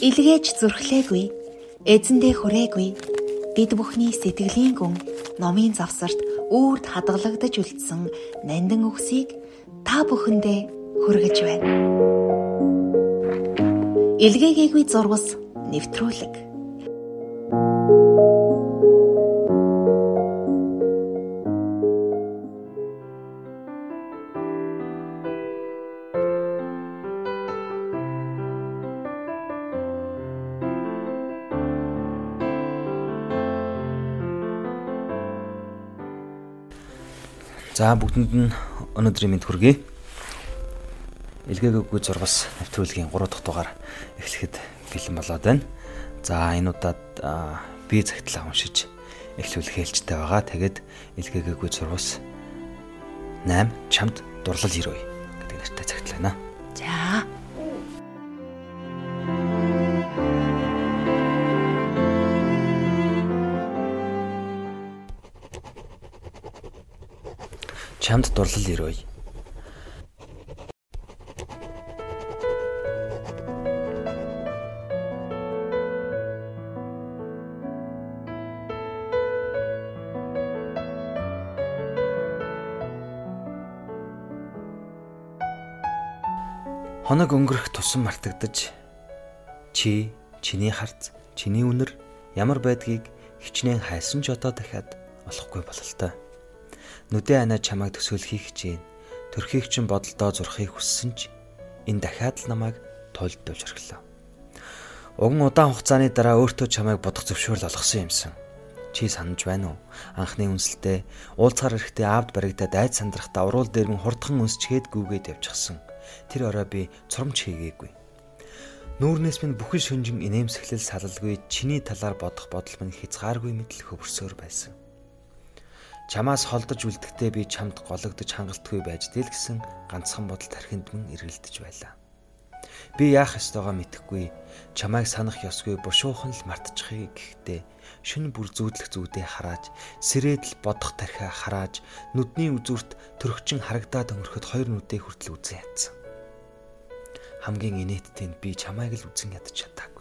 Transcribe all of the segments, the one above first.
Илгээж зүрхлээгүй, эзэндээ хүрээгүй. Бид бүхний сэтгэлийн гүн номын завсарт үрд хадгалагдаж үлдсэн нандин үгсийг та бүхэндээ хүргэж байна. Илгээгээгүй зурвас нэвтрүүлэг За бүгдэнд нь өнөөдрийн мэд хүргэе. Илгээгээгүй зурвас нэвтрүүлгийн 3 дахь дугаар эхлэхэд бэлэн болоод байна. За энэ удаад би цагтлаа уншиж эхлүүлэх хэлжтэй байгаа. Тэгээд илгээгээгүй зурвас 8 чамд дурлал ирвэ гэдэг нэртэй цагтлаа байна. Чамд дурлал ирвэ. Хоног өнгөрөх тусам мартагдаж чи чиний харц чиний үнэр ямар байдгийг хичнээн хайсан ч одоо дахиад олохгүй бололтой нүдэн анаа чамайг төсөөлөхийг хичээн. Төрхийг чин бодолдоо зурхыг хүссэн ч энэ дахиад л намайг тойлдуулж орхилоо. Уган удаан хугацааны дараа өөртөө чамайг бодох зөвшөөрөл олгосон юмсан. Чи санаж байна уу? Анхны үнсэлтэй уулзгаар эрэхтэй аавд баригдаад айд сандрахтаа уруул дээр нь хурдхан үнсчгээд гүгээд явчихсан. Тэр орой би цурамч хийгээгүй. Нүүрнээс минь бүхэл шөнжин инээмсэглэл салалгүй чиний талаар бодох бодол минь хязгааргүй мэтэл хөвөрсөөр байсан. Чамаас холдож үлдэхдээ би чамд гологдож хангалтгүй байж дэл гэсэн ганцхан бодол тархинд мөн эргэлдэж байлаа. Би яах ёстойгоо мэдэхгүй чамайг санах ёсгүй бушуухан л мартчихъя гэхдээ шүн бүр зүүдлэх зүйдээ харааж сэрээдл бодох тархиа харааж нүдний үзүүрт төрөгчин харагдаад өнгөрөхөд хоёр нүдээ хүртэл үзэн ядсан. Хамгийн инээдтэй нь би чамайг л үзэн ядч чадаагүй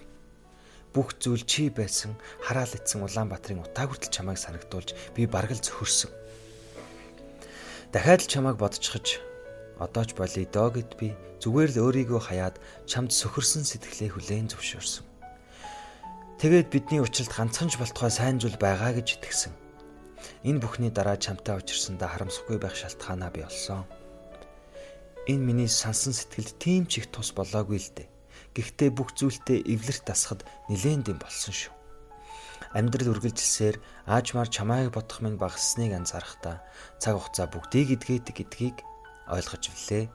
бүх зүйл чи байсан хараал ицсэн Улаанбаатарын утаа хүртэл чамайг санагдуулж би бараг л зөхөрсөн. Дахиад л чамайг бодчихож одоо ч болъё доо гэд би зүгээр л өөрийгөө хаяад чамд сөхөрсөн сэтгэлээ хүлээн зөвшөөрсөн. Тэгээд бидний учралд ганцхан ч болтугай сайн зүйл байгаа гэж итгэсэн. Энэ бүхний дараа чамтай учирсандаа харамсахгүй байх шалтгаанаа би олсон. Энэ миний сансан сэтгэлд тийм ч их тус болоогүй л дээ. Гэхдээ бүх зүйлтэй эвлэрт тасахад нилээн дэм болсон шүү. Амьдрал үргэлжилсээр аажмаар чамайг бодох минь багасныг анзаарахтаа цаг хугацаа бүгдийг эдгээдэг гэдгийг ойлгож влээ.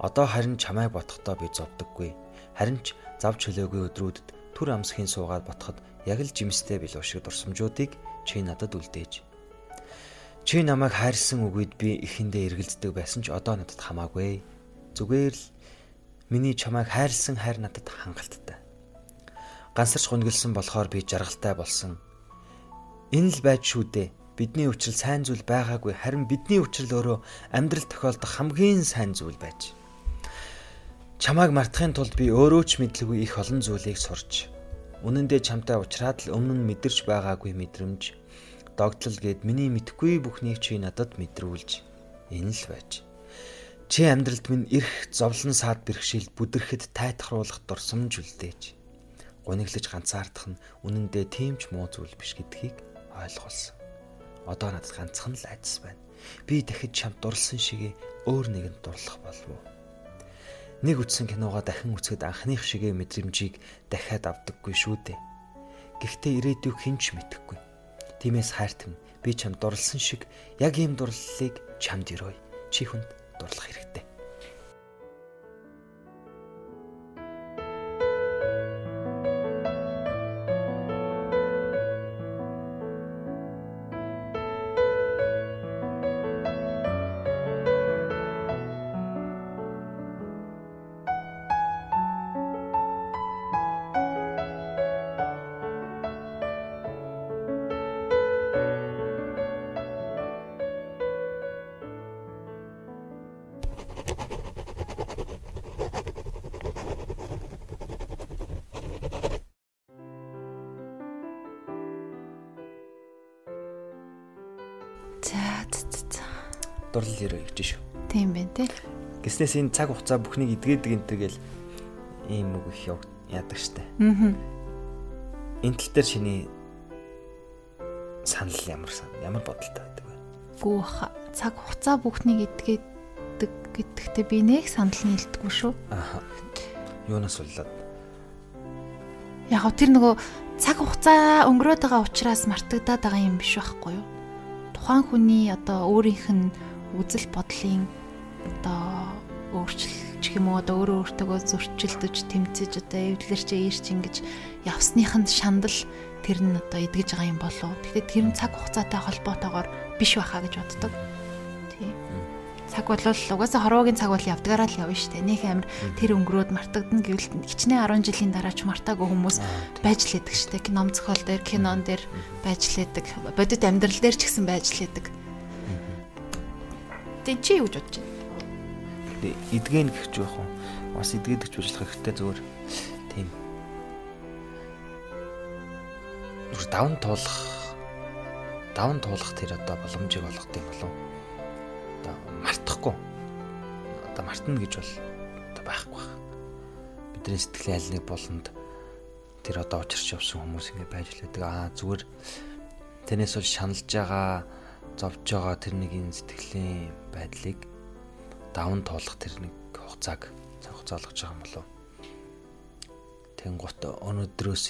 Одоо харин чамайг бодохдоо би зовдөггүй. Харин ч зав чөлөөгүй өдрүүдэд түр амсхийн суугаад ботход яг л жимстэй билүү шиг дурсамжуудыг чи надад үлдээж. Чи намайг хайрсан үгүйд би эхэндээ эргэлздэг байсан ч одоо надад хамаагүй. Зүгээр л Миний чамайг хайрлсан хайр надад хангалттай. Гансарч гунгилсан болохоор би жаргалтай болсон. Энэ л байж шүү дээ. Бидний учрал сайн зүйл байгаагүй харин бидний учрал өөрөө амьдрал тохиолдох хамгийн сайн зүйл байж. Чамайг мартахын тулд би өөрөө ч мэдлгүй их олон зүйлийг сурч үнэн дээр чамтай уулзраад л өмнө нь мэдэрч байгаагүй мэдрэмж догтлол гээд миний мэдхгүй бүхнийг чи надад мэдрүүлж энэ л байж. Чи амьдралд минь эрх зовлон саад бэрхшээл бүдэрхэд тайтахруулах дурсамж үлдээж. Гуниглаж ганцаардах нь үнэндээ тийм ч муу зүйл биш гэдгийг ойлгуулсан. Одоо надад ганцхан л айдас байна. Би дахид чамд дурлсан шигээ өөр нэгэнд дурлах болов уу? Нэг үтсэн киногоо дахин үзэхэд анхных шигээ мэдрэмжийг дахиад авдаггүй шүү дээ. Гэхдээ ирээдүйг хинч мэдэхгүй. Тиймээс хайртан би чамд дурлсан шиг яг ийм дурлалыг чамд өрөөе. Чи хүнд дурлах хэрэгтэй. Гэснээс энэ цаг хугацаа бүхнийг эдгээдэг энэ төргээл ийм үг их яадаг штэ. Аа. Энэ тал дээр шиний санал ямар ямар бодолтой байдаг вэ? Гүү цаг хугацаа бүхнийг эдгээдэг гэдэгтээ би нэг санал нийлдэггүй шүү. Аа. Юунаас болоод? Яг гоо тэр нөгөө цаг хугацаа өнгөрөөд байгаа учраас мартагдаад байгаа юм биш байхгүй юу? Тухайн хүний одоо өөрийнх нь үзэл бодлын одоо өөрчлөлч юм уу одоо өөрөө өөртөө зөрчилдөж тэмцэж одоо эвдлэрч ийрч ингэж явсныханд шандал тэр нь одоо эдгэж байгаа юм болов. Тэгэхээр тэр нь цаг хугацаатай холбоотойгоор биш байхаа гэж боддог. Тий. Цаг бол угаасаа хорвоогийн цаг бол явдгаараа л явна шүү дээ. Нөх амир тэр өнгөрөөд мартагдана гэвэл хичнээн 10 жилийн дараа ч мартаагүй хүмүүс байж л идэг шүү дээ. Ном зохиол дээр, кинон дээр байж л идэг. Бодит амьдрал дээр ч гэсэн байж л идэг. Тэг чи юу гэж бодож байна? Эдгэн гэх ч байх уу? Бас эдгээдэгч ажиллах хэрэгтэй зүгээр. Тийм. Зүгээр давн туулах давн туулах тэр одоо боломжийг олгох юм болов. Одоо мартахгүй. Одоо мартна гэж бол одоо байхгүй байх бидний сэтгэлийн аль нэг болонд тэр одоо учирч явсан хүмүүс ингэ байж лээдэг аа зүгээр. Тэрнээс бол шаналж байгаа зовж байгаа тэр нэгin сэтгэлийн байдлыг давн туулах тэр нэг хугацааг хугацаа олгож байгаа юм болов Тэнгуут өнөөдрөөс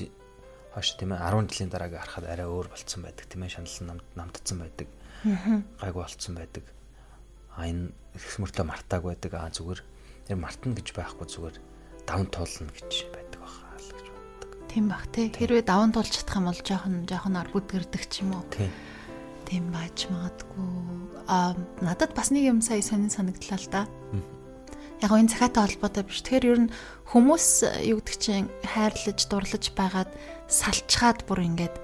хойш тийм ээ 10 жилийн дараагийн харахад арай өөр болцсон байдаг тийм ээ шаналл намдсан байдаг. Гайгүй болцсон байдаг. А энэ хэсмөртөө мартааг байдаг аа зүгээр тэр мартна гэж байхгүй зүгээр давн туулна гэж байдаг баха л гэж боддог. Тийм бах тий. Хэрвээ давн туулж чадах юм бол жоохон жоохон аргууд гэрдэг ч юм уу. Тийм. Тийм байж магадгүй. А надад бас нэг юм сая сонин санагдлаа л да. Яг энэ цахаатай холбоотой биш. Тэгэхээр ер нь хүмүүс юу гэдэг чинь хайрлаж, дурлаж байгаад салчхаад бүр ингээд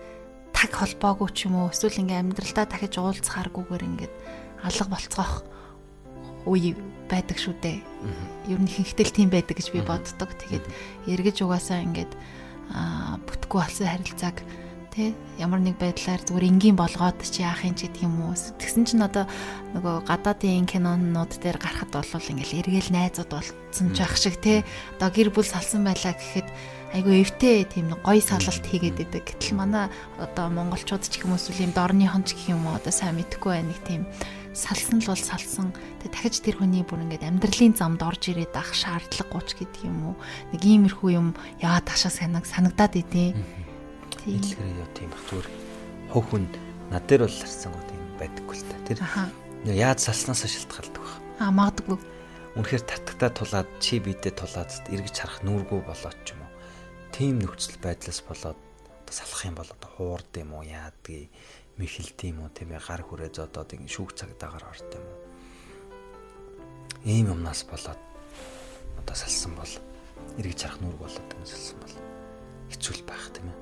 таг холбоогүй ч юм уу эсвэл ингээ амьдралдаа дахиж уулзахааргүйгээр ингээд алга болцгоох үе байдаг шүү дээ. Ер нь ихэнхдээ л тийм байдаг гэж би боддог. Тэгээд эргэж угаасаа ингээд бүтггүй болсон харилцааг тий ямар нэг байдлаар зүгээр энгийн болгоод чи яах юм ч гэдэг юм уу. Тэгсэн чинь одоо нөгөө гадаадын кинонууд дээр гарахад бол ингээл эргээл найзууд болцсон ч ах шиг тий одоо гэр бүл салсан байлаа гэхэд айгүй эвтэй тийм нэг гоё салалт хийгээд идэг. Гэтэл манай одоо монголчууд ч уу эсвэл юм дорныхон ч гэх юм уу одоо сайн мэдэхгүй нэг тийм салсан л бол салсан. Тэгээ дахиж тэр хүний бүр ингээд амьдралын замд орж ирээд ах шаардлагагүй ч гэдэг юм уу. Нэг иймэрхүү юм яваад ташаа санаг санагдаад идэв. Тийм. Илгэрээ яа тийм бах зүгээр хов хүн над дээр бол харсангууд юм байдаггүй л та. Тэр яаж салснаас шалтгаалдаг баг. Аа магадгүй. Үнэхээр татагтаа тулаад чи бидээ тулаад эргэж харах нүргүү болоод ч юм уу тийм нөхцөл байдлаас болоод салах юм бол одоо хуурд юм уу яадгийг мэхэлт юм уу тийм ээ гар хүрээ зодоод ингэ шүүх цагдаагаар орд юм уу ийм юмнаас болоод одоо салсан бол эргэж харах нүрг болоод ингэ салсан бол хэцүү байх тийм ээ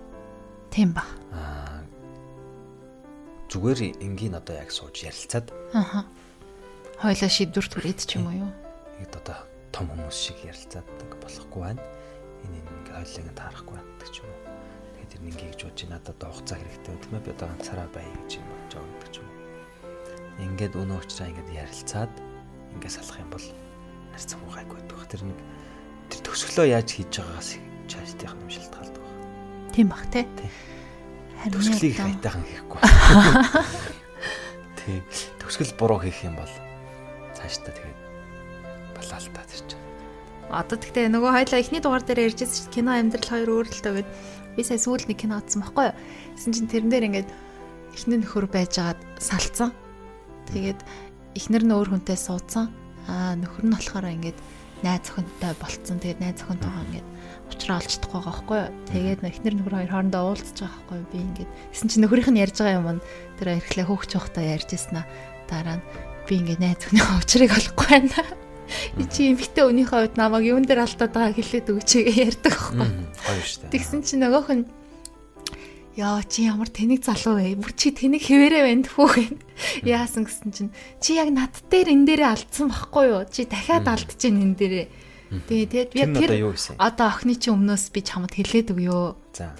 тийм ба аа зүгээр энгийн одоо яг сууж ярилцаад аха хойлоо шийдвэр түрээд ч юм уу юу ийм одоо том хүмүүс шиг ярилцаад болохгүй байна энэ ингээ хойлыг таарахгүй байдаг ч юм уу. Тэгээд тэр ингээ гэж бодож надад одоо хугацаа хэрэгтэй тийм ээ би одоо ганцаараа бай гэж юм болж байгаа гэдэг ч юм уу. Ингээд өнөө уучраа ингээд ярилцаад ингээ салах юм бол нарцсан гайгүй байдаг. Тэр нэг тэр төсөглөө яаж хийж байгаагаас чаашдынх юм шалтгаалдаг баг. Тийм бах те. Харин төсөлийг хайтайхан хийхгүй. Тийм. Төсгөл буруу хийх юм бол цаашдаа тэгээд балаалтаа чинь Одоо тэгтээ нөгөө хоёлаа эхний дугаар дээр ярьжсэн чинь кино амьдрал хоёр өөрлөлтөө гэд би сая сүүлд нэг кино үзсэн байхгүй юу. Тэсэн чинь тэрэн дээр ингээд эхний нөхөр байжгаад салцсан. Тэгээд эхнэр нь өөр хүнтэй суудсан. Аа нөхөр нь болохоор ингээд найз охинтой болцсон. Тэгээд найз охинтойгоо ингээд олж чадахгүй байгаа байхгүй юу. Тэгээд эхнэр нөхөр хоёр хоорондоо уулзж байгаа байхгүй юу. Би ингээд тэсэн чинь нөхрийнх нь ярьж байгаа юм нь тэр эрхлээ хөөгч явахдаа ярьжсэн аа. Дараа нь би ингээд найз охиныхоо уучрыг олохгүй байна Би чи эмхтэй өнийхөө хувьд намайг юун дээр алдаад байгааг хэлээд өгч ярьдаг байхгүй. Гоё шүү дээ. Тэгсэн чинь нөгөөх нь Яа чи ямар тэнэг залуу вэ? Бүр чи тэнэг хэвээрээ байна тхүү гэн. Яасан гэсэн чинь чи яг над дээр энэ дээрээ алдсан байхгүй юу? Чи дахиад гин энэ дээрээ. Тэгээ тэгээд би тэр одоо охины чи өмнөөс би чамд хэлээд өгөө.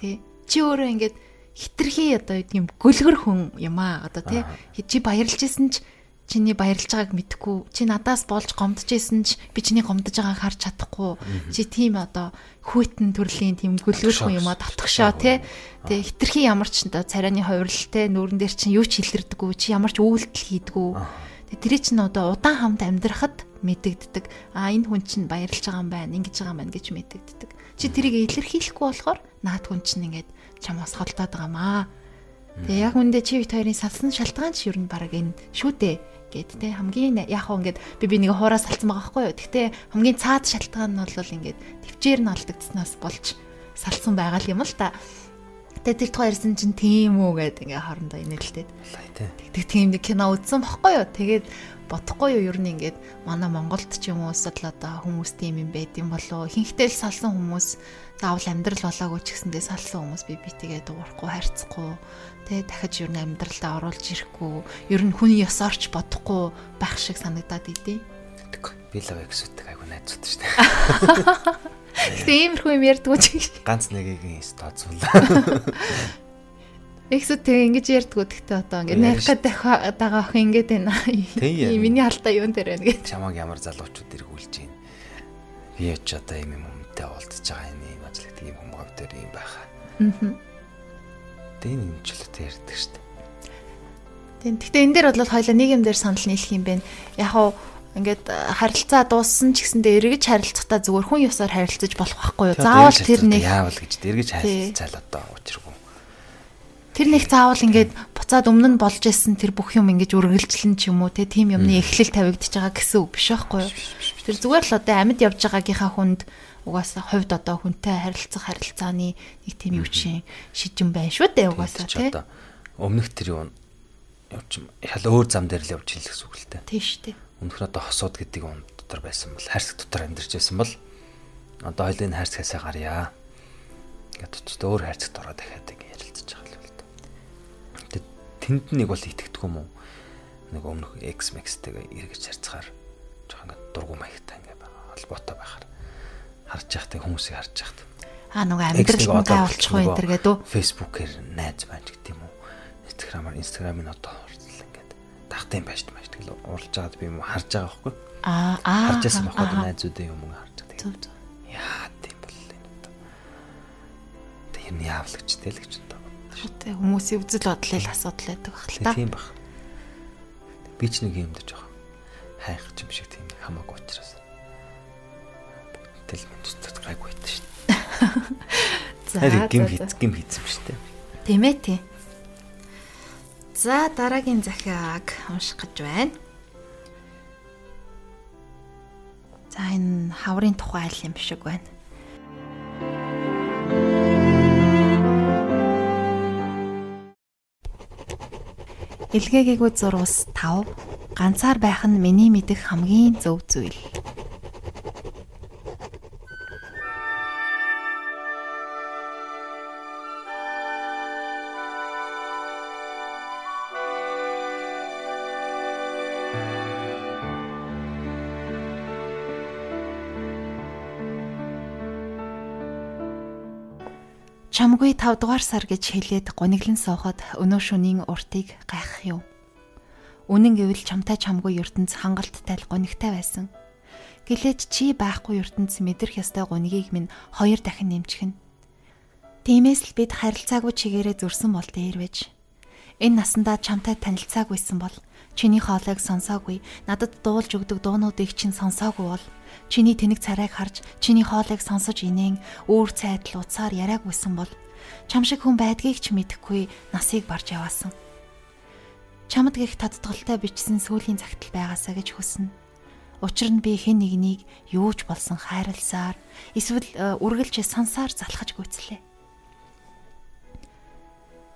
Тий. Чи өөрөө ингээд хитрхи одоо юм гөлгөр хүн юм аа одоо тий. Чи баярлж исэн ч чиний баярлж байгааг мэдхгүй. Чи надаас болж гомдож исэн ч би чиний гомдож байгааг харж чадахгүй. Чи тийм одоо хүйтэн төрлийн тийм гөлгөр хүн юм а татгшоо тий. тэгээ хитрхи ямар ч царайны хувирлалтай нүүрэн дээр чинь юу ч илэрдэггүй чи ямар ч үйлдэл хийдэггүй тэр чинь одоо удаан хамт амьдрахад мэдэгддэг а энэ хүн чинь баярлж байгаа юм байна ингэж байгаа юм байна гэж мэдэгддэг чи тэрийг илэрхийлэхгүй болохоор наад хүн чинь ингээд чамаас холдоод байгаа маа Тэгээ яг үндэ чи бит хоёрын салсан шалтгаан ч юу н баг энэ шүү дээ гэд те хамгийн яг хөө ингээд би би нэг хуураас салцсан байгаа байхгүй юу. Гэхдээ хамгийн цаад шалтгаан нь бол ингээд төвчээр нь олдогдсноос болж салсан байгаа юм л та. Тэгээ тэр тухай ярьсан чинь тийм үү гэд ингээ хоорондоо инээлтэй. Тэг тийм нэг кино үзсэн бохгүй юу. Тэгээд бодохгүй юу ер нь ингээд манай Монголд ч юм уу эсвэл одоо хүмүүс тийм юм байд юм болоо ихэнхдээ л салсан хүмүүс заавал амьдрал болоогүй ч гэсэндээ салсан хүмүүс би битгээ дуурахгүй харьцахгүй тэ дахиж ер нь амьдралдаа оруулж ирэхгүй ер нь хүний ёсоорч бодохгүй байх шиг санагдаад идэв. Би л эксүтэг айгу найзууд шүү дээ. Гэтэ иймэрхүү юм ярьдгүй ч ганц нэгийг тооцвол. Эксүүд тэгээ ингэж ярьдгүү гэхдээ одоо ингэ найрах гэдэг дагаа ах ингэж байна. Миний алдаа юун дээр байна гэж. Чамаг ямар залуучууд эргүүлж байна. Би ч одоо юм юм өмтэй уулзж байгаа юм ийм ажил гэдэг юм хүмүүс дээр юм байхаа. Аа. Тэгээ энэ юмчлалтай ярьдаг шүү дээ. Тийм. Гэхдээ энэ дээр бол хоёлаа нэг юм дээр санал нийлэх юм байна. Яг нь ингээд харилцаа дууссан ч гэсэндээ эргэж харилцахдаа зүгээр хүн ёсоор харилцаж болох байхгүй юу? Заавал тэр нэг яавал гэж эргэж харилцаал одоо учиргүй Тэр нэг заавал ингээд буцаад өмнө нь болж исэн тэр бүх юм ингээд үргэлжлэн ч юм уу те тийм юмны эхлэл тавигдчихж байгаа гэсэн үг биш байхгүй юу? Тэр зүгээр л одоо амьд явж байгаагийнхаа хүнд угаасаа хувьд одоо хүнтэй харилцах харилцааны нэг тийм юу чинь шижин байна шүү дээ угаасаа те. Өмнөх тэр юу явж ял өөр зам дээр л явж ил гэсэн үг л дээ. Тийм шүү дээ. Өмнөх нь одоо хосууд гэдэг юм дотор байсан бол хайрцаг дотор амьдарч байсан бол одоо хоёлын хайрцагасаа гарья. Ингээд өөр хайрцагт ороод дахиад тэнд нэг бол итгэдэг юм уу? Нэг өмнөх X Max-тэйгээ эргэж харьцахаар жоох ингээд дургу маягтай ингээд холбоотой байхаар харж яхад хүмүүсийг харж яхад. Аа нөгөө амьдрал мунтай болчих уу энэ төр гэдэг үү? Facebook-ээр найз байж гэдэг юм уу? Instagram-аар Instagram-ын одоо ингээд тахтын байж маш тэгэл уралж байгаад би юм харж байгаа байхгүй. Аа аа харж байсан байхгүй найзуудын юм харж байгаа. Зөв зөв. Яа тийм бол энэ одоо. Тэр юм яавлагчтэй л гэж Тэ хүмүүсийн үзэл бодлын асуудал байдаг бах л та. Тийм бах. Би ч нэг юм дэж байгаа. Хайх юм шиг тийм хамаагүй учраас. Тэл минь зүтгэж гайгүй байт шүү дээ. За гим хийц гим хийцэн шүү дээ. Тийм ээ тий. За дараагийн захиаг унших гэж байна. За энэ хаврын тухай айл юм шиг байна. Илгээгээгүй зурус 5 ганцаар байх нь миний мэдих хамгийн зөв зүйл. 5 дугаар сар гэж хэлээд гониглон суухад өнөө шөнийн уртыг гайхах юм. Үнэн гэвэл чамтай чамгүй ертөнц хангалттай л гонигтай байсан. Гэлээч чи байхгүй ертөнц мэдрэх ёстой гонигийг минь хоёр дахин нэмчихнэ. Тиймээс л бид харилцаагүй чигээрээ зөрсөн бол дээрвэж. Энэ насандаа чамтай танилцаагүйсэн бол чиний хоолойг сонсоогүй, надад дуулж өгдөг дуунуудыг чинь сонсоогүй бол чиний тэнэг царайг харж чиний хоолойг сонсож инээн үүр цайдл уцаар яриагүйсэн бол чам шиг хүн байдгийг ч мэдэхгүй насыг барж яваасан. Чамд гих татдгалтай бичсэн сүүлийн цагтл байгаасаа гэж хүснэ. Учир нь би хэн нэгнийг юуж болсон хайрласаар эсвэл э, үргэлж сансаар залхаж гүйцлээ.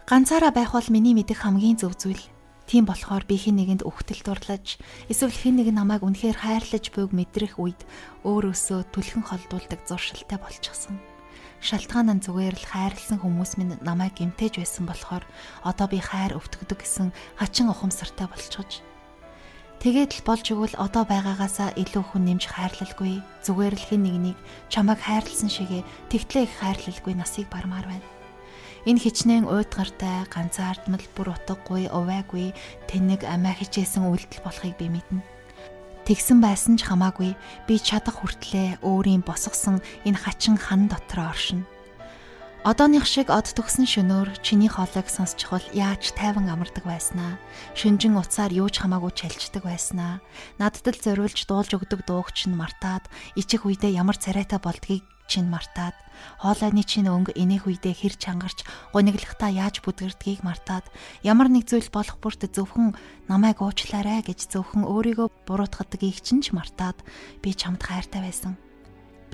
Ганцаараа байх бол миний мэдих хамгийн зөв зүйл Тийм болохоор би хэн нэгэнд өгтөл дурлаж эсвэл хэн нэг намайг үнэхээр хайрлаж буйг мэдрэх үед өөрөөсөө түлхэн холдуулдаг зуршилтай болчихсон. Шалтгаан нь зүгээр л хайрлсан хүмүүс минь намайг гимтэж байсан болохоор одоо би хайр өвтгдөг гэсэн хачин ухамсартай болчихож. Тэгээд л болж өгвөл одоо байгаагаасаа илүү хүн нэмж хайрлалгүй зүгээр л хэн нэгнийг чамайг хайрлсан шигээ тэгтлээ их хайрлалгүй насыг бармаар байна. Энэ хичнээн уйдгартай, ганцаардмал бүр утгагүй, увайгүй тэнэг амиа хичээсэн үйлдэл болохыг би мэднэ. Тэгсэн байсан ч хамаагүй би чадах хүртлээ өөрийн босгосон энэ хачин хан дотор оршино. Одооных шиг од төгсөн шөнөөр чиний хоолойг сонсчихвол яаж тайван амардаг байснаа. Шүнжин уцаар юу ч хамаагүй чалждаг байснаа. Надад л зориулж дуулж өгдөг дуугч нь мартаад, ичих үедээ ямар царайтай болдгийг чинь мартаад, хоолойны чинь өнгө энийх үедээ хэр чангарч, гуниглахтаа яаж бүдгэрдгийг мартаад, ямар нэг зүйл болох бүрт зөвхөн намайг уучлаарай гэж зөвхөн өөрийгөө буруутгадгийг чинь ч мартаад би чамд хайртай байсан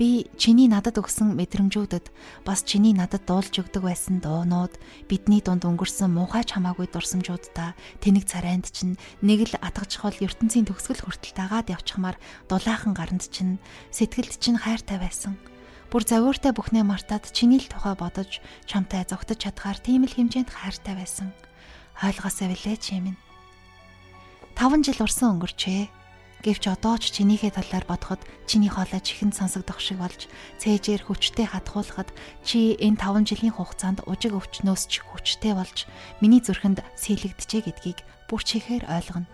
Би чиний надад өгсөн мэдрэмжүүдэд бас чиний надад дуулж өгдөг байсан дуунууд бидний дунд өнгөрсөн муухай чамаагүй дурсамжуудаа тэнэг царайнд чинь нэг л атгачхол ертөнцийн төгсгөл хүртэл дагаад явчихмаар дулаахан гаранд чинь сэтгэлд чинь хайртай байсан. Бүр завууртай бүхнээ мартаад чиний л тухай бодож чамтай зогтож чадхаар тийм л хэмжээнд хайртай байсан. Ойлгосоо билээ чи минь. 5 жил урсан өнгөрчээ Гэвч одоо ч чинийхээ талаар бодоход чиний хоолой чихэнд сонсогдох шиг болж цээжээр хүчтэй хатгуулахад чи энэ 5 жилийн хугацаанд ужиг өвчнөөс ч хүчтэй болж миний зүрхэнд сэлэгдэжээ гэдгийг бүр чихээр ойлгоно.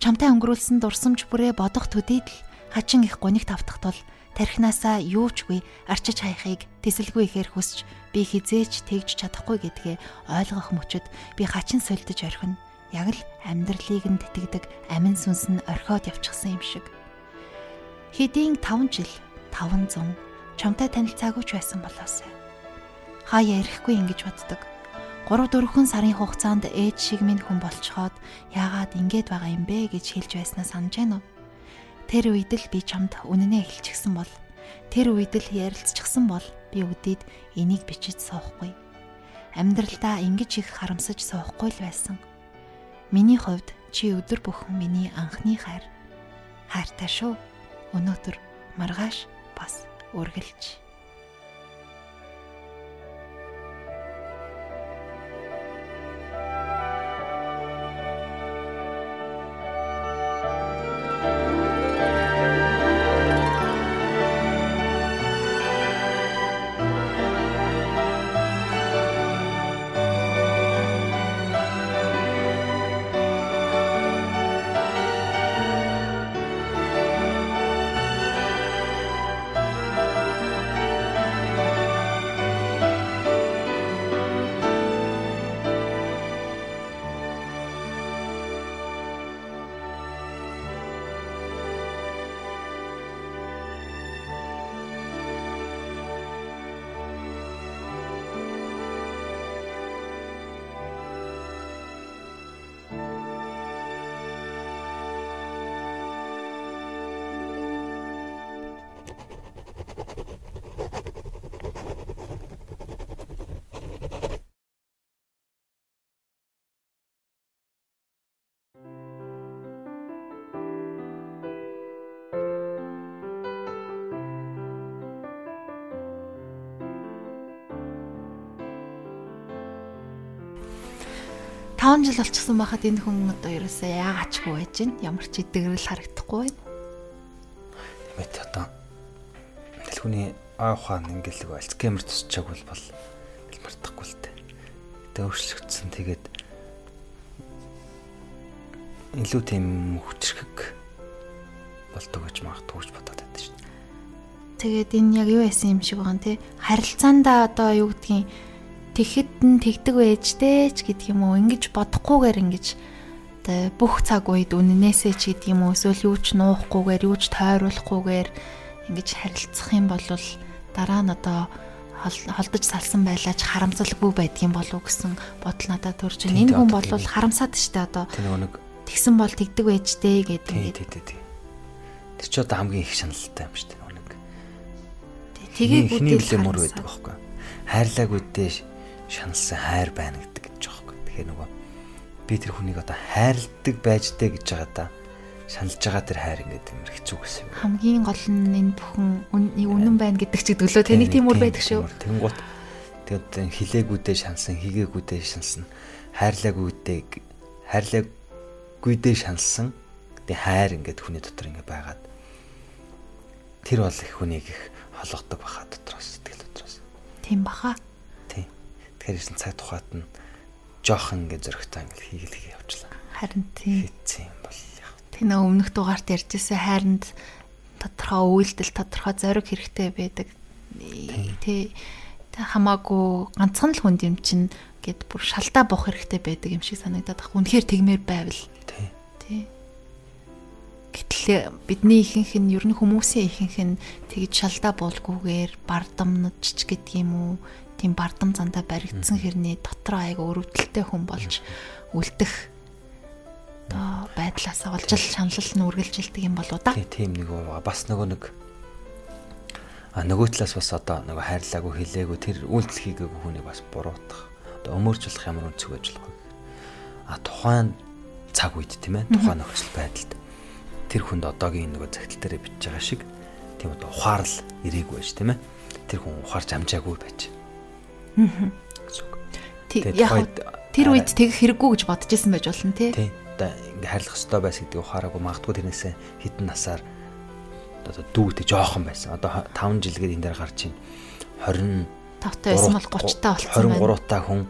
Чамтай өнгөрүүлсэн дурсамж бүрээ бодох төдийд л хачин их гунигт автах тул тархинасаа юучгүй арчиж хайхыг тэсэлгүй ихээр хүсч би хизээч тэгж чадахгүй гэдгээ ойлгох мөчөд би хачин сольдож орхино яг л амьдралыг нь тэтгдэг амин сүнс нь орхиод явчихсан юм шиг. Хэдийн 5 жил 500 чамтай танилцаагүй ч байсан болоосай. Хаяа ярихгүй ингэж боддог. 3 4 сарын хугацаанд ээж шиг минь хүн болцоход яагаад ингэж байгаа юм бэ гэж хэлж байснаа санаж байна уу? Тэр үед л би чамд үнэнээ хэлчихсэн бол тэр үед л ярилцчихсан бол би үдээд энийг бичиж суухгүй. Амьдралдаа ингэж их харамсаж суухгүй л байсан. Миний хувьд чи өдөр бүхэн миний анхны хайр. Хайртай шүү. Өнөөдөр маргааш бас үргэлж5 жил болчихсон байхад энэ хүн одоо ерөөсөө яагачгүй байж гин ямар ч идэгрэл харагдахгүй байна. Тэмэт одоо дэлхүүний аа ухаан ингээл альцгеймер тусчааг бол бол мартахгүй л дээ. Тэгээ өөрчлөгдсөн тэгээд илүү тийм хүчрхэг болдог гэж магадгүй гэж бодоод байдаг шүү дээ. Тэгээд энэ яг юу яасан юм шиг байгаа нэ харилцаандаа одоо юу гэдгийг тэгэхэд нь тэгдэг байжтэй ч гэдэг юм уу ингэж бодохгүйгээр ингэж тэ бүх цаг үед үннээсээ ч гэдэг юм уу эсвэл юу ч нуухгүйгээр юу ч тойруулахгүйгээр ингэж харилцах юм бол дараа нь одоо холдож салсан байлаач харамцалгүй байдгийн болов гэсэн бодол надад төрж байна. Энэ хүн бол харамсаад штэ одоо. Тэгсэн бол тэгдэг байжтэй гэдэг ингээд. Тэр ч одоо хамгийн их шаналтай юм штэ. Тэгээ бүтээл мөр байдаг байхгүй. Хайрлаагүй дээ шаналсан хайр байна гэдэг гэж байгаа юм. Тэгэхээр нөгөө би тэр хүнийг одоо хайрладаг байжтэй гэж байгаа да шаналж байгаа тэр хайр ингээд юм хэцүү гэсэн юм. Хамгийн гол нь энэ бүхэн үнэн байна гэдэг чиг төлөө тэнийг тийм үр байдаг шүү. Тэнгуут тэгээд хилээгүүдээ шансан, хийгээгүүдээ шансан, хайрлаагүйдээ хайрлаагүйдээ шансан. Тэгээд хайр ингээд хүний дотор ингээд байгаад тэр бол их хүнийг их холгодог баха дотроос сэтгэл дотроос. Тийм баха. Тэгэхээр ирсэн цаг тухайд нь жоохон ингээ зөрөгтэй ингээ хийгээл явуулаа. Харин тийм. Хийцэн юм бол яг. Тэ нэг өмнөх дугаарт ярьжсэн хайранд тодорхой үйлдэл, тодорхой зориг хэрэгтэй байдаг. Тэ хамаагүй ганцхан л хүнд юм чинь гэд бүр шалтаа бох хэрэгтэй байдаг юм шиг санагдаад байна. Үнэхээр тэгмээр байвал. Тий. Тий. Гэтэл бидний ихэнх нь ер нь хүмүүсийн ихэнх нь тэгж шалдаа буулгүйгээр бардамнаж гэдэг юм уу? Тийм бардам зандаа баригдсан хэрний дотор айга өрөвдөлтэй хүн болж үлдэх одоо байдлаасаа болж л шаналл нь үргэлжилдэг юм болоо да. Тийм нэг бас нөгөө нэг а нөгөө талаас бас одоо нөгөө хайрлаагүй хилээгүй тэр үйлдэл хийгээгүй хүнийг бас буруутгах одоо өмөржүүлэх ямар болох вэ? А тухайн цаг үед тийм ээ тухайн нөхцөл байдалд тэр хүнд одоогийн нөгөө загтал дээр бичиж байгаа шиг тийм одоо ухаарл ирээгүй байж тийм ээ тэр хүн ухаарч амжаагүй байж. Яг тэр үед тэгэх хэрэггүй гэж бодож исэн байж болно тий. Тий. Одоо ингээ харилцах хэрэгтэй байс гэдгийг ухаараагүй магадгүй тэрнээсээ хитэн насаар одоо дүүтэй жоохон байсан. Одоо 5 жилгээд энэ дээр гарч байна. 20 тавтай байсан бол 30 та болсон байна. 23 та хүн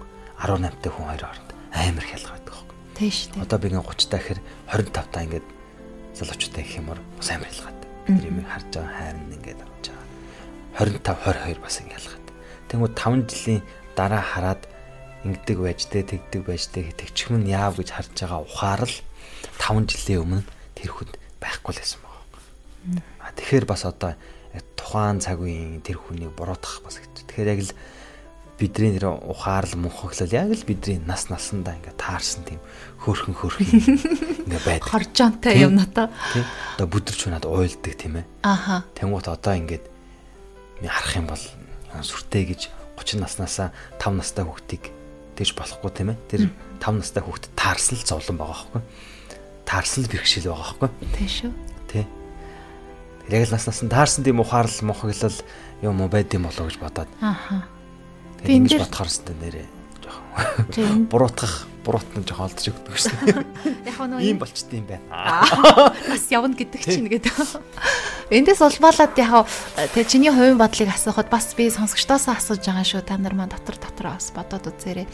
18 та хүн хоёр хооронд амар хялга байдаг. Тийм шүү дээ. Одоо би ингээ 30 та гэхэр 25 та ингээд залуучуудаа гэх юмор бас амар ялгаад. Тэр юм харж байгаа хайрн ингээд авч байгаа. 25 22 бас ингээд ялгаад. Тэнгүү 5 жилийн дараа хараад ингэдэг байж тэ тэгдэг байж тэ тэгчих юм яав гэж харж байгаа ухаарл 5 жилийн өмнө тэр хүнд байхгүй л байсан байгаа. А тэгэхээр бас одоо тухайн цаг үеийн тэр хүнийг буруутгах бас гэж. Тэгэхээр яг л бидний нэр ухаарл мөнхөглөл яг л бидний нас насандаа ингээ таарсан тийм хөөрхөн хөөрхөн ингээ байдаг. Хоржоонтой юм надаа. Тийм. Одоо бүдэрч унаад уйлдаг тийм ээ. Аха. Тэнгуут одоо ингээд харах юм бол сүртэй гэж 30 наснаасаа 5 настай хүүхдийг тэгж болохгүй тийм ээ. Тэр 5 настай хүүхд таарсан л зовлон байгаа байхгүй. Таарсан л бэрхшээл байгаа байхгүй. Тийм шүү. Тий. Яг л нас насан таарсан тийм ухаарл мохоглол юм уу байд юм болоо гэж бодоод. Аха энэ дээр бодохоор хэвээр нэрээ жоохон буруутгах буруутна жоохон олдож өгдөг шээ. Яг нөө ийм болчтой юм байна. Бас явна гэдэг чинь гэдэг. Эндээс улбаалаад яг тэгээ чиний хувийн бодлыг асуухад бас би сонсогчдоос асууж байгаа шүү. Та нар маань дотор дотороо бас бодоод үзээрэй.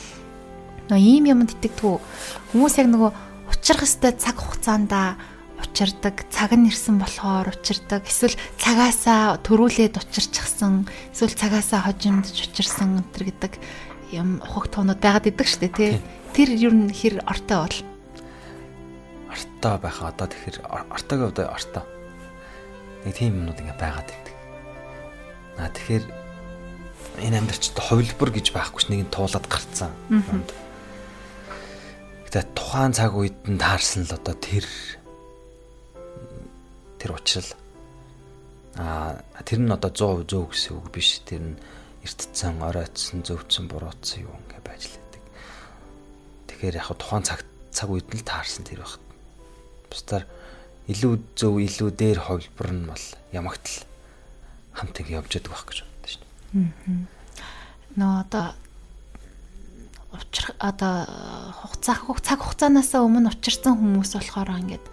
Нөө ийм юмд итгэдэггүй хүмүүс яг нөгөө учрах хэвээр цаг хугацаанда учирдаг, цаг нь ирсэн болохоор учирдаг. Эсвэл цагаасаа төрүүлээд учирчихсан, эсвэл цагаасаа хожимдж учирсан энэ гэдэг юм ухагт тоонууд байгаад идэг дээ, тий. Тэр ер нь хэр ортой бол. Ортой байх одоо тэгэхээр ортойгоо одоо ортой. Нэг тийм юмнууд ингээ байгаад идэг. Аа тэгэхээр энэ амьдралчд хувилбар гэж байхгүй ш нэг нь туулаад гарцсан. Гэтэ тухайн цаг үед нь таарсан л одоо тэр тэр учрал а тэр нь одоо 100% зөв гэсэн үг биш тэр нь эртцсэн оройтсон зөвцсөн буруутсан юу ингээ байж лээдэг тэгэхээр яг тухайн цаг цаг үед нь л таарсан тэр багт бусдаар илүү зөв илүү дээр хувилбар нь бол ямагт л хамт ингээ явж яддаг байх гэж боддог шин. Аа. Нөө одоо учрах одоо хугацаа цаг хугацаанаас өмнө учирсан хүмүүс болохоор ингээд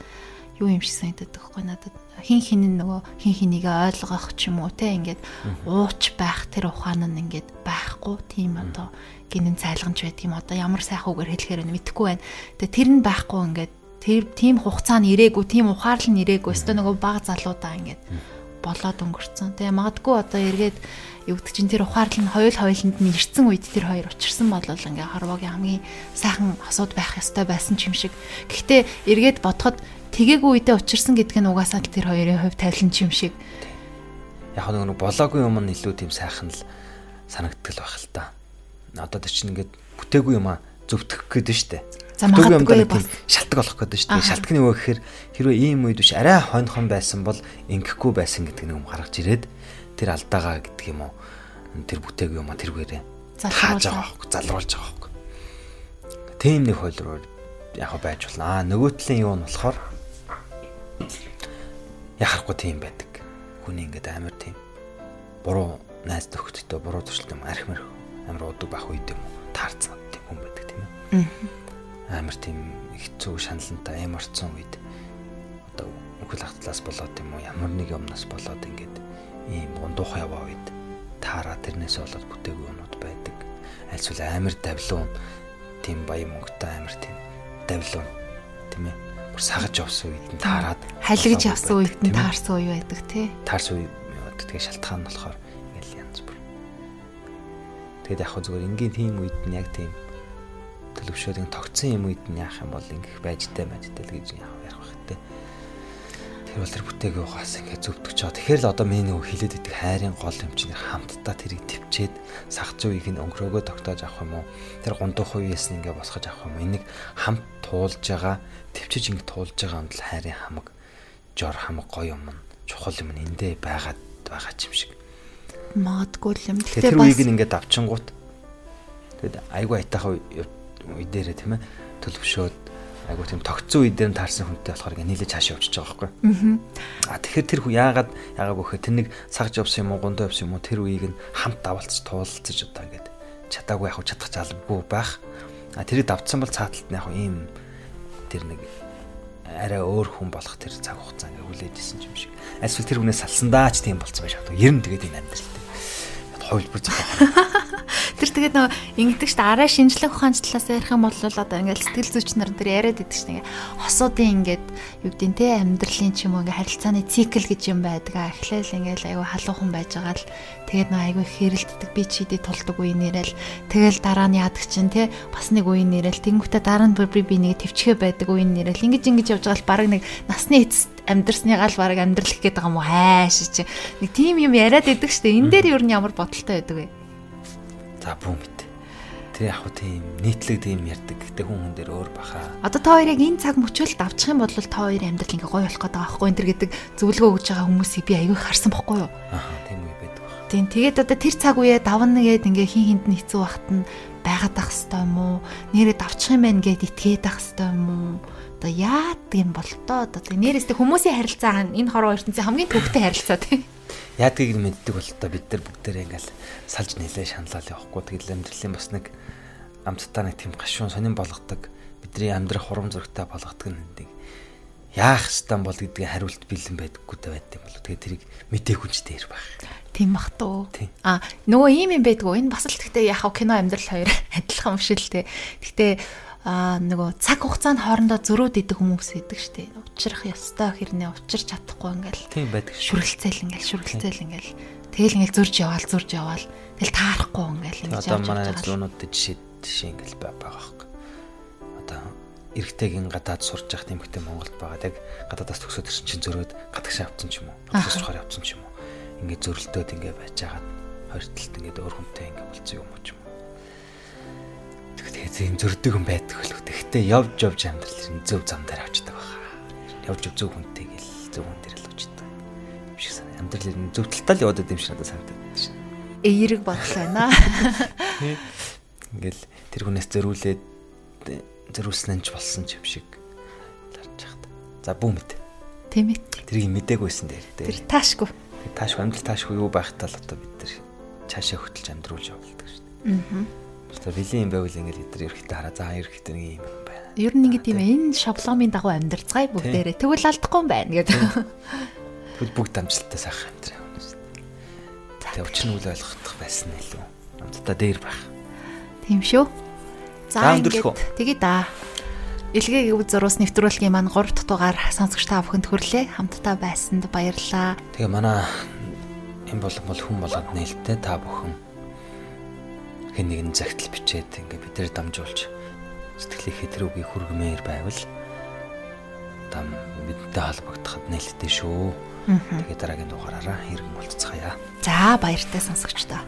юу юм шиг санагдаад байхгүй надад хин хин нөгөө хин хинийг ойлгох ч юм уу те ингээд ууч байх тэр ухаан нь ингээд байхгүй тийм одоо гинэн цайлганч байдаг юм одоо ямар сайхан үгээр хэлэхээр нь мэдэхгүй байна. Тэгээ тэр нь байхгүй ингээд тэр тийм хугацаа нь ирээгүй тийм ухаарлал нь ирээгүй өстө нөгөө баг залуудаа ингээд болоод өнгөрцөн. Тэгээ магадгүй одоо эргээд гэдэг чинь тэр ухаарлал нь хоёул хоёуланд нь ирсэн үед тэр хоёр учирсан бол ингээ хорвогийн хамгийн сайхан асууд байх ёстой байсан ч юм шиг. Гэхдээ эргээд бодоход Тэгээгүй үедээ учирсан гэдг нь угаасаа л тэр хоёрын хувь тайлан ч юм шиг. Яг нэг болоогүй юм нь илүү тийм сайхан л санагдтал байх л та. Одоо тэр чинь ингээд бүтээгүй юм а зөвтгөх гээд нь штэ. За магадгүй бас шалтгаан болох гээд нь штэ. Шалтгааны юу гэхээр хэрвээ ийм үед биш арай хойнохон байсан бол ингэхгүй байсан гэдэг нэг юм гаргаж ирээд тэр алдаагаа гэдэг юм уу. Тэр бүтээгүй юм а тэргээрээ залруулж байгаа байхгүй залруулж байгаа байхгүй. Тийм нэг хойлроо яг байж болно. Аа нөгөө талын юу нь болохоор яхахгүй тийм байдаг. Хүний ингээд амар тийм буруу найз төгтөдөө буруу төрөлт юм архимэр амар удаг байх үед юм таарцсан тийм хүн байдаг тийм ээ. Амар тийм хэцүү шаналнтай аим орцсон үед одоо үхэл ахтлаас болоод юм уу ямар нэг юмнаас болоод ингээд ийм гондуухан яваа үед таараа тэрнээс болоод бүтээгүй юмуд байдаг. альсвал амар давлуун тийм баян мөнгөтэй амар тийм давлуун тийм ээ бүр сагаж явсан үед нь таарад халигж явсан үед нь таарсан үе байдаг тий. Таарсан үе тэгээ шалтгаан нь болохоор ингээл янз бүр. Тэгээд яг хөө зүгээр энгийн тийм үед нь яг тийм төлөвшөөд тогтсон юм үед нь яах юм бол ингэх байжтай байжтай л гэж яах. Тэр бол тэр бүтээгээ угаас ингээд зөвтгөж чаа. Тэгэхээр л одоо миний нөгөө хилээд идэх хайрын гол юм чинь хамтдаа тэрийг төвчээд сах зүйг нь өнгөрөөгөө тогтоож авах юм уу? Тэр гундуух үеэс нь ингээд босгож авах юм уу? Энийг хамт туулж байгаа, төвчж ингээд туулж байгаа юм л хайрын хамаг, жор хамаг гоё юм нь чухал юм эндээ байгаад байгаа юм шиг. Магадгүй юм. Тэгэхээр үеийг ингээд авчингууд тэгээд айгүй айтайхан үе дээрээ тийм ээ төлөвшөөд айгуу тийм тогтсон үе дээр нь таарсан хүнтэй болохоор ингээ нийлээ цаашаа явчихж байгаа байхгүй. Аа тэгэхээр тэр яагаад яагаад бөхөө тэр нэг сагж явсан юм уу гундаа явсан юм уу тэр үеийг нь хамт давалцаж туулалцаж одоо ингээд чадаагүй яг чадах залбгүй байх. Аа тэрийг давтсан бол цааталт нь яг ийм тэр нэг арай өөр хүн болох тэр цаг хугацаа ингээ хүлээж исэн юм шиг. Эсвэл тэр хүнээс салсандаа ч тийм болцсон байж магадгүй. Ер нь тэгээд энэ амьдралтай. Хувилбар зөв. Тэр тэгээд нөгөө ингэдэг шүү дээ. Араа шинжлэх ухааны талаас ярих юм бол одоо ингээл сэтгэл зүйч нар тэр яриад идэг шүү дээ. Хосуудын ингээд юу гэдэг нь те амьдралын ч юм уу ингээ харилцааны цикл гэж юм байдаг. Эхлээл ингээл аюу халуухан байж байгаа л тэгээд нөгөө аюу хэрэлддэг би чидий тулдаг үе нэрэл тэгэл дараа нь яадаг чинь те бас нэг үе нэрэл тэнгүүтээ дараа нь би би нэг төвчгөө байдаг үе нэрэл ингэж ингэж явж байгаа л баг нэг насны эцэст амьдрсныгаа л баг амьдрах гээд байгаа юм уу хайш чи нэг тийм юм яриад идэг штэ энэ дээр юу н ямар бодолтой байдаг вэ За бүү мэд. Тэр яг тийм нийтлэг тийм ярьдаг. Гэтэ хүн хүн дээр өөр баха. Одоо та хоёрыг энэ цаг мөчөлд авчих юм бол та хоёрын амьдрал ингээ гоё болох гэдэг аахгүй энэ төр гэдэг зөвлөгөө өгж байгаа хүмүүсийг би аягүй харсан бохгүй юу? Аа тийм үе байдаг баг. Тийм тэгээд одоо тэр цаг үеэ давна гээд ингээ хин хинд нь хэцүү бахт нь байгаад ах хэвээр юм уу? Нэрээ давчих юм байна гээд итгээд ах хэвээр юм уу? Одоо яад юм бол тоо одоо нэрээс хүмүүсийн харилцаа энэ хороо ертөнцийн хамгийн төвхтэй харилцаа тийм яадгийг мэддэг бол та бид нар бүгдээрээ ингээл салж нэлээ шаналал явахгүй тэгэл амьдралын бас нэг амттаа нэг тийм гашуун сонирн болгодог бидний амьдрах хурам зурагтай болгодог нэг яах стан бол гэдгийг хариулт бэлэн байдаггүй та байт юм болоо тэгээ тэрийг мдээгүй ч дээр байх. Тийм бах туу. А нөгөө ийм юм байдгүй энэ бас л гэхдээ яхав кино амьдрал хоёр адилхан юм шиг л те. Гэхдээ аа нөгөө цаг хугацаанд хоорондоо зөрөөд идэх хүмүүс байдаг штэ. Учрах ёстой хэрнээ учирч чадахгүй ингээл. Тийм байдаг. Шүрэлцээл ингээл шүрэлцээл ингээл. Тэгэл ингээл зурж яваал зурж яваал. Тэгэл таарахгүй ингээл ингэж явж байгаа. Одоо манай зүүнүүд жишээ жишээ ингээл байгаа байхгүй. Одоо эргэтэйгийн гадаад сурж явах тэмхтэй Монголд байгаа. Яг гадаадаас төгсөөд ирсэн чинь зөрөөд гадагшаа авцсан ч юм уу. Сурахаар авцсан ч юм уу. Ингээд зөрлөлтөөд ингээд байж байгаад хоёр талд ингээд өөр хүнтэй ингээд болцсон юм уу ч юм уу Тэгээ зэм зөрдөг юм байдаг хөлөө. Тэгтээ явж явж амьдрал зөв зам дээр авчдаг баха. Явж явж зөв хүнтэй гэл зөв хүн дээр л авчдаг. Юм шиг санаа. Амьдрал ер нь зөв талтаа л яваад байм шиг надад санагдаад байна шин. Эерэг бодол байна. Ингээл тэр хүнээс зөрүүлээд зөрүүлсэн нь ч болсон ч юм шиг ларж яхад. За бүү мэд. Тийм ээ. Тэрийг мдэггүйсэн дээр. Тэр таашгүй. Таашгүй амьдрал таашгүй юу байхтаа л одоо бид нар цаашаа хөтлж амьдруулж явуулдаг шүү дээ. Аа Тэр бэлэн юм байвал ингээл эдгээр ерөөхдөө хараа заа ерөөхдөө нэг юм байна. Ер нь ингэ тийм энэ шаблонын дагуу амьдарцгаая бүгдээрээ. Тэгвэл алдахгүй юм байна гэдэг. Бүгд бүгд амжилттай сайхан амьдраа. Тэгээ өчнө үл ойлгох байсан илүү. Амттай дээр байх. Тийм шүү. За ингээд тэгээ да. Илгээ гэв зурус нэвтрүүлгийн маань 3 дахь дугаар сонсогч та бүхэнд хүрлээ. Хамтдаа байсанд баярлалаа. Тэгээ манай энэ болон бол хүн болоод нээлттэй та бүхэн хэн нэгэн загтал бичээд ингээ бидээр дамжуулж сэтгэлийн хэтрүүгийг хүргэмээр байвал там бидтэй холбогдоход нээлттэй шүү. Тэгээ дараагийн дугаараараа хэрэг болцгаая. За баяртай сонсогчдоо.